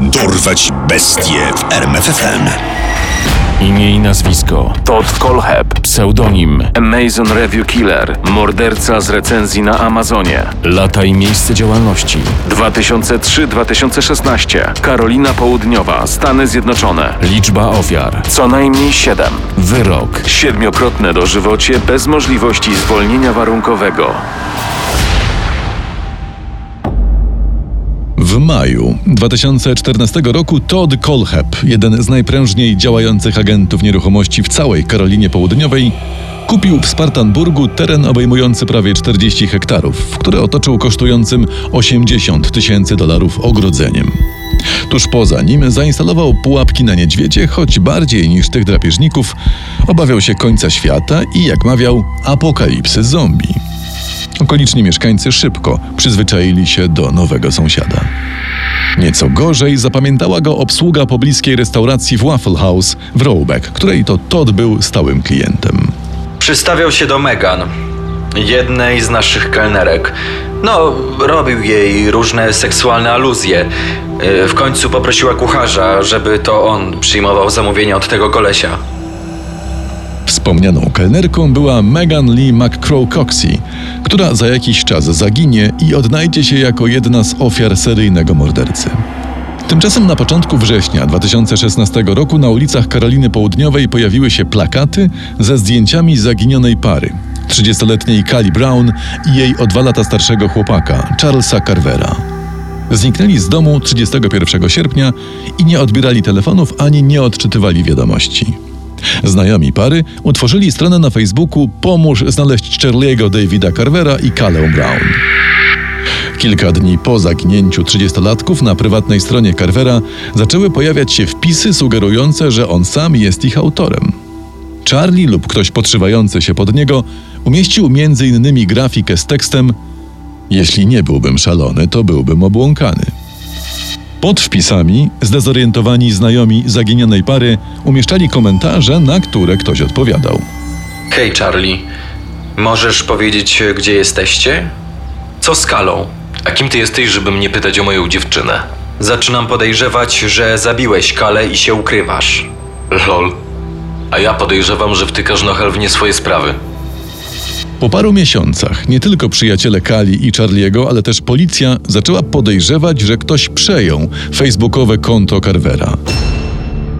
Dorwać bestie w RMFFM. Imię i nazwisko Todd Colheb, pseudonim Amazon Review Killer, morderca z recenzji na Amazonie. Lata i miejsce działalności 2003-2016, Karolina Południowa, Stany Zjednoczone. Liczba ofiar co najmniej 7. Wyrok siedmiokrotne dożywocie bez możliwości zwolnienia warunkowego. W maju 2014 roku Todd Colheb, jeden z najprężniej działających agentów nieruchomości w całej Karolinie Południowej, kupił w Spartanburgu teren obejmujący prawie 40 hektarów, który otoczył kosztującym 80 tysięcy dolarów ogrodzeniem. Tuż poza nim zainstalował pułapki na niedźwiedzie, choć bardziej niż tych drapieżników obawiał się końca świata i, jak mawiał, apokalipsy zombie. Okoliczni mieszkańcy szybko przyzwyczaili się do nowego sąsiada. Nieco gorzej zapamiętała go obsługa pobliskiej restauracji w Waffle House w Roebuck, której to Todd był stałym klientem. Przystawiał się do Megan, jednej z naszych kelnerek. No, robił jej różne seksualne aluzje. Yy, W końcu poprosiła kucharza, żeby to on przyjmował zamówienia od tego kolesia. Wspomnianą kelnerką była Megan Lee McCrow Coxey, która za jakiś czas zaginie i odnajdzie się jako jedna z ofiar seryjnego mordercy. Tymczasem na początku września 2016 roku na ulicach Karoliny Południowej pojawiły się plakaty ze zdjęciami zaginionej pary. 30-letniej Kali Brown i jej o dwa lata starszego chłopaka, Charlesa Carvera. Zniknęli z domu 31 sierpnia i nie odbierali telefonów ani nie odczytywali wiadomości. Znajomi pary utworzyli stronę na Facebooku Pomóż znaleźć Charlie'ego Davida Carvera i Kalę Brown. Kilka dni po zaginięciu 30-latków na prywatnej stronie Carvera zaczęły pojawiać się wpisy sugerujące, że on sam jest ich autorem. Charlie lub ktoś podszywający się pod niego umieścił m.in. grafikę z tekstem Jeśli nie byłbym szalony, to byłbym obłąkany. Pod wpisami zdezorientowani znajomi zaginionej pary umieszczali komentarze, na które ktoś odpowiadał. Hej Charlie, możesz powiedzieć, gdzie jesteście? Co z Kalą? A kim ty jesteś, żeby mnie pytać o moją dziewczynę? Zaczynam podejrzewać, że zabiłeś Kalę i się ukrywasz. Lol. A ja podejrzewam, że wtykasz nochel w nie swoje sprawy. Po paru miesiącach nie tylko przyjaciele Kali i Charliego, ale też policja zaczęła podejrzewać, że ktoś przejął facebookowe konto Carvera.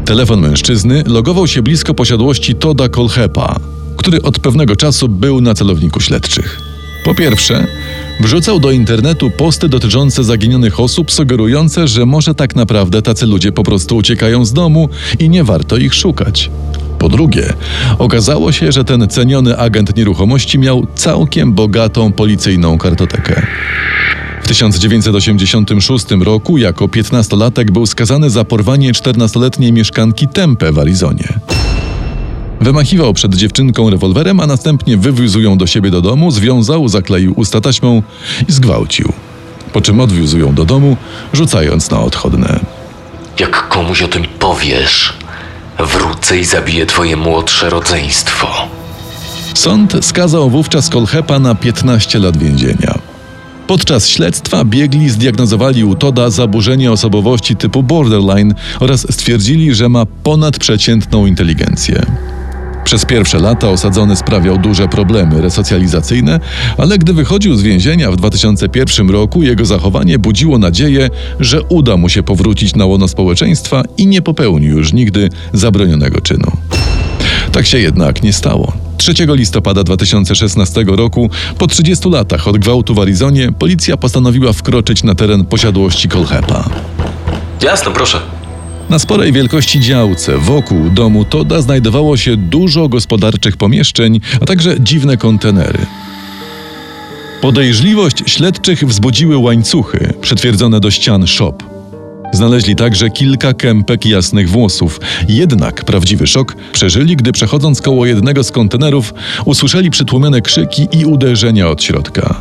Telefon mężczyzny logował się blisko posiadłości Toda Colhepa, który od pewnego czasu był na celowniku śledczych. Po pierwsze, wrzucał do internetu posty dotyczące zaginionych osób, sugerujące, że może tak naprawdę tacy ludzie po prostu uciekają z domu i nie warto ich szukać. Po drugie, okazało się, że ten ceniony agent nieruchomości miał całkiem bogatą policyjną kartotekę. W 1986 roku jako 15-latek był skazany za porwanie 14-letniej mieszkanki Tempe w Arizonie. Wymachiwał przed dziewczynką rewolwerem, a następnie wywiózł ją do siebie do domu, związał, zakleił usta taśmą i zgwałcił. Po czym odwiózł ją do domu, rzucając na odchodne. Jak komuś o tym powiesz, wrócę i zabiję twoje młodsze rodzeństwo. Sąd skazał wówczas Kolhepa na 15 lat więzienia. Podczas śledztwa biegli zdiagnozowali u Toda zaburzenie osobowości typu borderline oraz stwierdzili, że ma ponadprzeciętną inteligencję. Przez pierwsze lata osadzony sprawiał duże problemy resocjalizacyjne, ale gdy wychodził z więzienia w 2001 roku, jego zachowanie budziło nadzieję, że uda mu się powrócić na łono społeczeństwa i nie popełni już nigdy zabronionego czynu. Tak się jednak nie stało. 3 listopada 2016 roku, po 30 latach od gwałtu w Arizonie, policja postanowiła wkroczyć na teren posiadłości Colhepa. Jasno, proszę. Na sporej wielkości działce wokół domu Toda znajdowało się dużo gospodarczych pomieszczeń, a także dziwne kontenery. Podejrzliwość śledczych wzbudziły łańcuchy przytwierdzone do ścian shop. Znaleźli także kilka kępek jasnych włosów. Jednak prawdziwy szok przeżyli, gdy przechodząc koło jednego z kontenerów usłyszeli przytłumione krzyki i uderzenia od środka.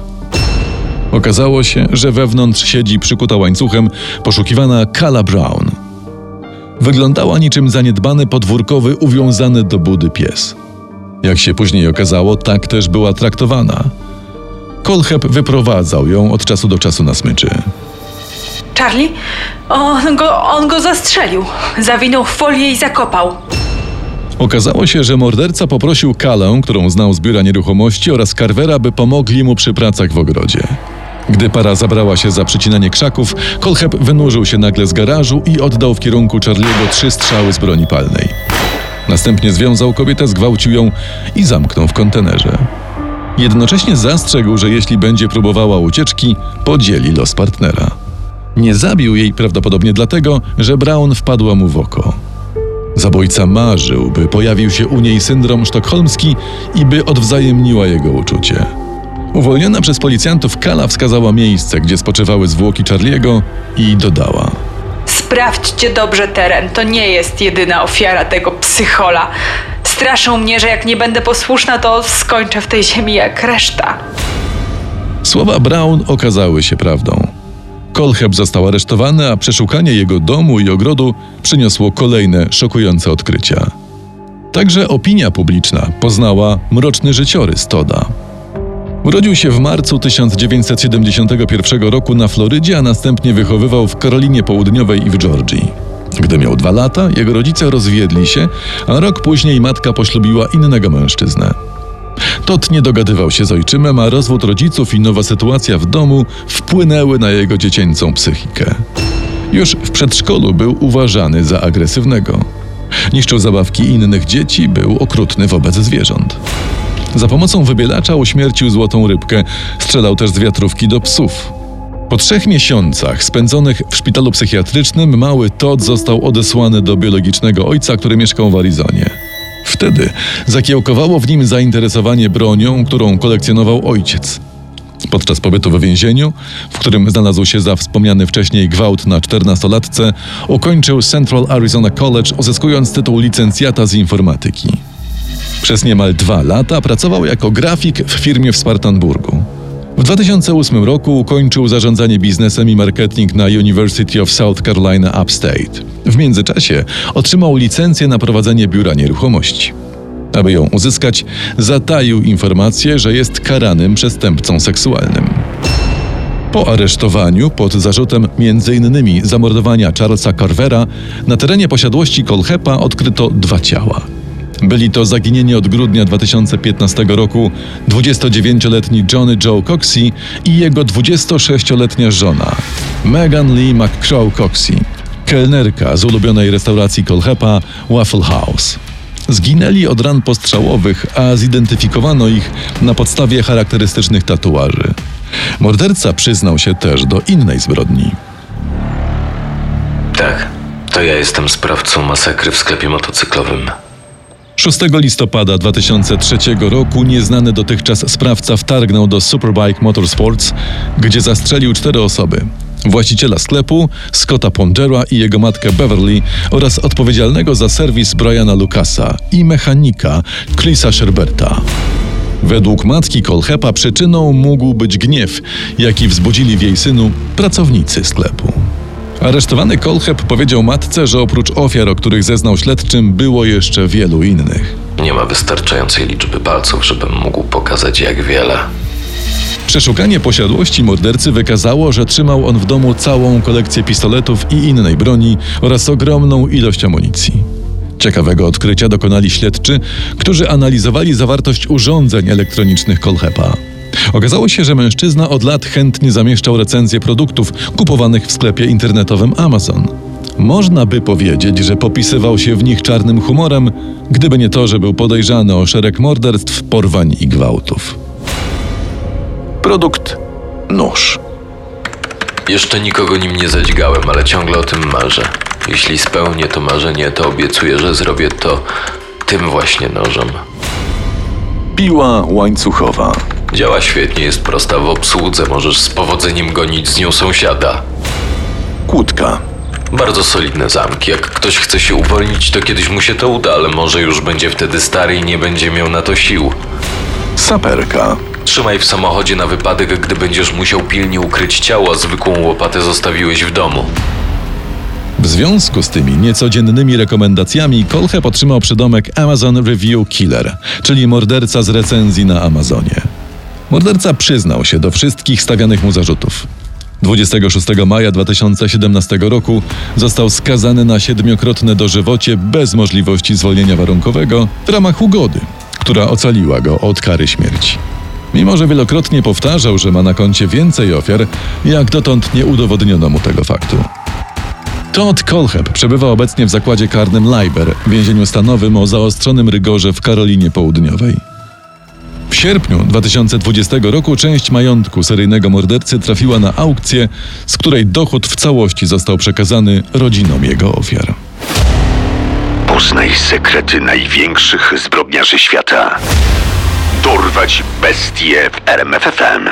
Okazało się, że wewnątrz siedzi przykuta łańcuchem poszukiwana Kala Brown. Wyglądała niczym zaniedbany podwórkowy uwiązany do budy pies. Jak się później okazało, tak też była traktowana. Kolcheb wyprowadzał ją od czasu do czasu na smyczy. Charlie? On go, on go zastrzelił. Zawinął w folię i zakopał. Okazało się, że morderca poprosił Kalę, którą znał z biura nieruchomości, oraz Carvera, by pomogli mu przy pracach w ogrodzie. Gdy para zabrała się za przycinanie krzaków, Kolcheb wynurzył się nagle z garażu i oddał w kierunku Charliego trzy strzały z broni palnej. Następnie związał kobietę, zgwałcił ją i zamknął w kontenerze. Jednocześnie zastrzegł, że jeśli będzie próbowała ucieczki, podzieli los partnera. Nie zabił jej prawdopodobnie dlatego, że Brown wpadła mu w oko. Zabójca marzył, by pojawił się u niej syndrom sztokholmski i by odwzajemniła jego uczucie. Uwolniona przez policjantów Kala wskazała miejsce, gdzie spoczywały zwłoki Charliego i dodała. Sprawdźcie dobrze teren. To nie jest jedyna ofiara tego psychola. Straszą mnie, że jak nie będę posłuszna, to skończę w tej ziemi jak reszta. Słowa Brown okazały się prawdą. Kolcheb został aresztowany, a przeszukanie jego domu i ogrodu przyniosło kolejne szokujące odkrycia. Także opinia publiczna poznała mroczny życiorys Toda. Urodził się w marcu 1971 roku na Florydzie, a następnie wychowywał w Karolinie Południowej i w Georgii. Gdy miał dwa lata, jego rodzice rozwiedli się, a rok później matka poślubiła innego mężczyznę. Tot nie dogadywał się z ojczymem, a rozwód rodziców i nowa sytuacja w domu wpłynęły na jego dziecięcą psychikę. Już w przedszkolu był uważany za agresywnego. Niszczył zabawki innych dzieci, był okrutny wobec zwierząt. Za pomocą wybielacza uśmiercił złotą rybkę, strzelał też z wiatrówki do psów. Po trzech miesiącach spędzonych w szpitalu psychiatrycznym mały Todd został odesłany do biologicznego ojca, który mieszkał w Arizonie. Wtedy zakiełkowało w nim zainteresowanie bronią, którą kolekcjonował ojciec. Podczas pobytu w więzieniu, w którym znalazł się za wspomniany wcześniej gwałt na 14-latce, ukończył Central Arizona College, uzyskując tytuł licencjata z informatyki. Przez niemal dwa lata pracował jako grafik w firmie w Spartanburgu. W 2008 roku ukończył zarządzanie biznesem i marketing na University of South Carolina Upstate. W międzyczasie otrzymał licencję na prowadzenie biura nieruchomości. Aby ją uzyskać, zataił informację, że jest karanym przestępcą seksualnym. Po aresztowaniu pod zarzutem m.in. zamordowania Charlesa Carvera na terenie posiadłości Kolchepa odkryto dwa ciała. Byli to zaginienie od grudnia 2015 roku 29-letni Johnny Joe Coxey i jego 26-letnia żona Megan Lee McCrow Coxey, kelnerka z ulubionej restauracji Kolchepa Waffle House. Zginęli od ran postrzałowych, a zidentyfikowano ich na podstawie charakterystycznych tatuaży. Morderca przyznał się też do innej zbrodni. Tak, to ja jestem sprawcą masakry w sklepie motocyklowym. 6 listopada 2003 roku nieznany dotychczas sprawca wtargnął do Superbike Motorsports, gdzie zastrzelił cztery osoby. Właściciela sklepu, Scotta Pondera i jego matkę Beverly oraz odpowiedzialnego za serwis Briana Lucasa i mechanika Chrisa Sherberta. Według matki Kolchepa przyczyną mógł być gniew, jaki wzbudzili w jej synu pracownicy sklepu. Aresztowany Kolchep powiedział matce, że oprócz ofiar, o których zeznał śledczym, było jeszcze wielu innych. Nie ma wystarczającej liczby palców, żebym mógł pokazać jak wiele. Przeszukanie posiadłości mordercy wykazało, że trzymał on w domu całą kolekcję pistoletów i innej broni oraz ogromną ilość amunicji. Ciekawego odkrycia dokonali śledczy, którzy analizowali zawartość urządzeń elektronicznych Kolchepa. Okazało się, że mężczyzna od lat chętnie zamieszczał recenzje produktów kupowanych w sklepie internetowym Amazon. Można by powiedzieć, że popisywał się w nich czarnym humorem, gdyby nie to, że był podejrzany o szereg morderstw, porwań i gwałtów. Produkt nóż. Jeszcze nikogo nim nie zadźgałem, ale ciągle o tym marzę. Jeśli spełnię to marzenie, to obiecuję, że zrobię to tym właśnie nożem. Piła łańcuchowa. Działa świetnie, jest prosta w obsłudze, możesz z powodzeniem gonić z nią sąsiada. Kłódka. Bardzo solidne zamki. Jak ktoś chce się uwolnić, to kiedyś mu się to uda, ale może już będzie wtedy stary i nie będzie miał na to sił. Saperka. Trzymaj w samochodzie na wypadek, gdy będziesz musiał pilnie ukryć ciało, a zwykłą łopatę zostawiłeś w domu. W związku z tymi niecodziennymi rekomendacjami Kolcheb otrzymał przydomek Amazon Review Killer, czyli morderca z recenzji na Amazonie. Morderca przyznał się do wszystkich stawianych mu zarzutów. 26 maja 2017 roku został skazany na siedmiokrotne dożywocie bez możliwości zwolnienia warunkowego w ramach ugody, która ocaliła go od kary śmierci. Mimo, że wielokrotnie powtarzał, że ma na koncie więcej ofiar, jak dotąd nie udowodniono mu tego faktu. Todd Kolcheb przebywa obecnie w zakładzie karnym Liber, więzieniu stanowym o zaostrzonym rygorze w Karolinie Południowej. W sierpniu 2020 roku część majątku seryjnego mordercy trafiła na aukcję, z której dochód w całości został przekazany rodzinom jego ofiar. Poznaj sekrety największych zbrodniarzy świata. Dorwać bestie w RMFFM.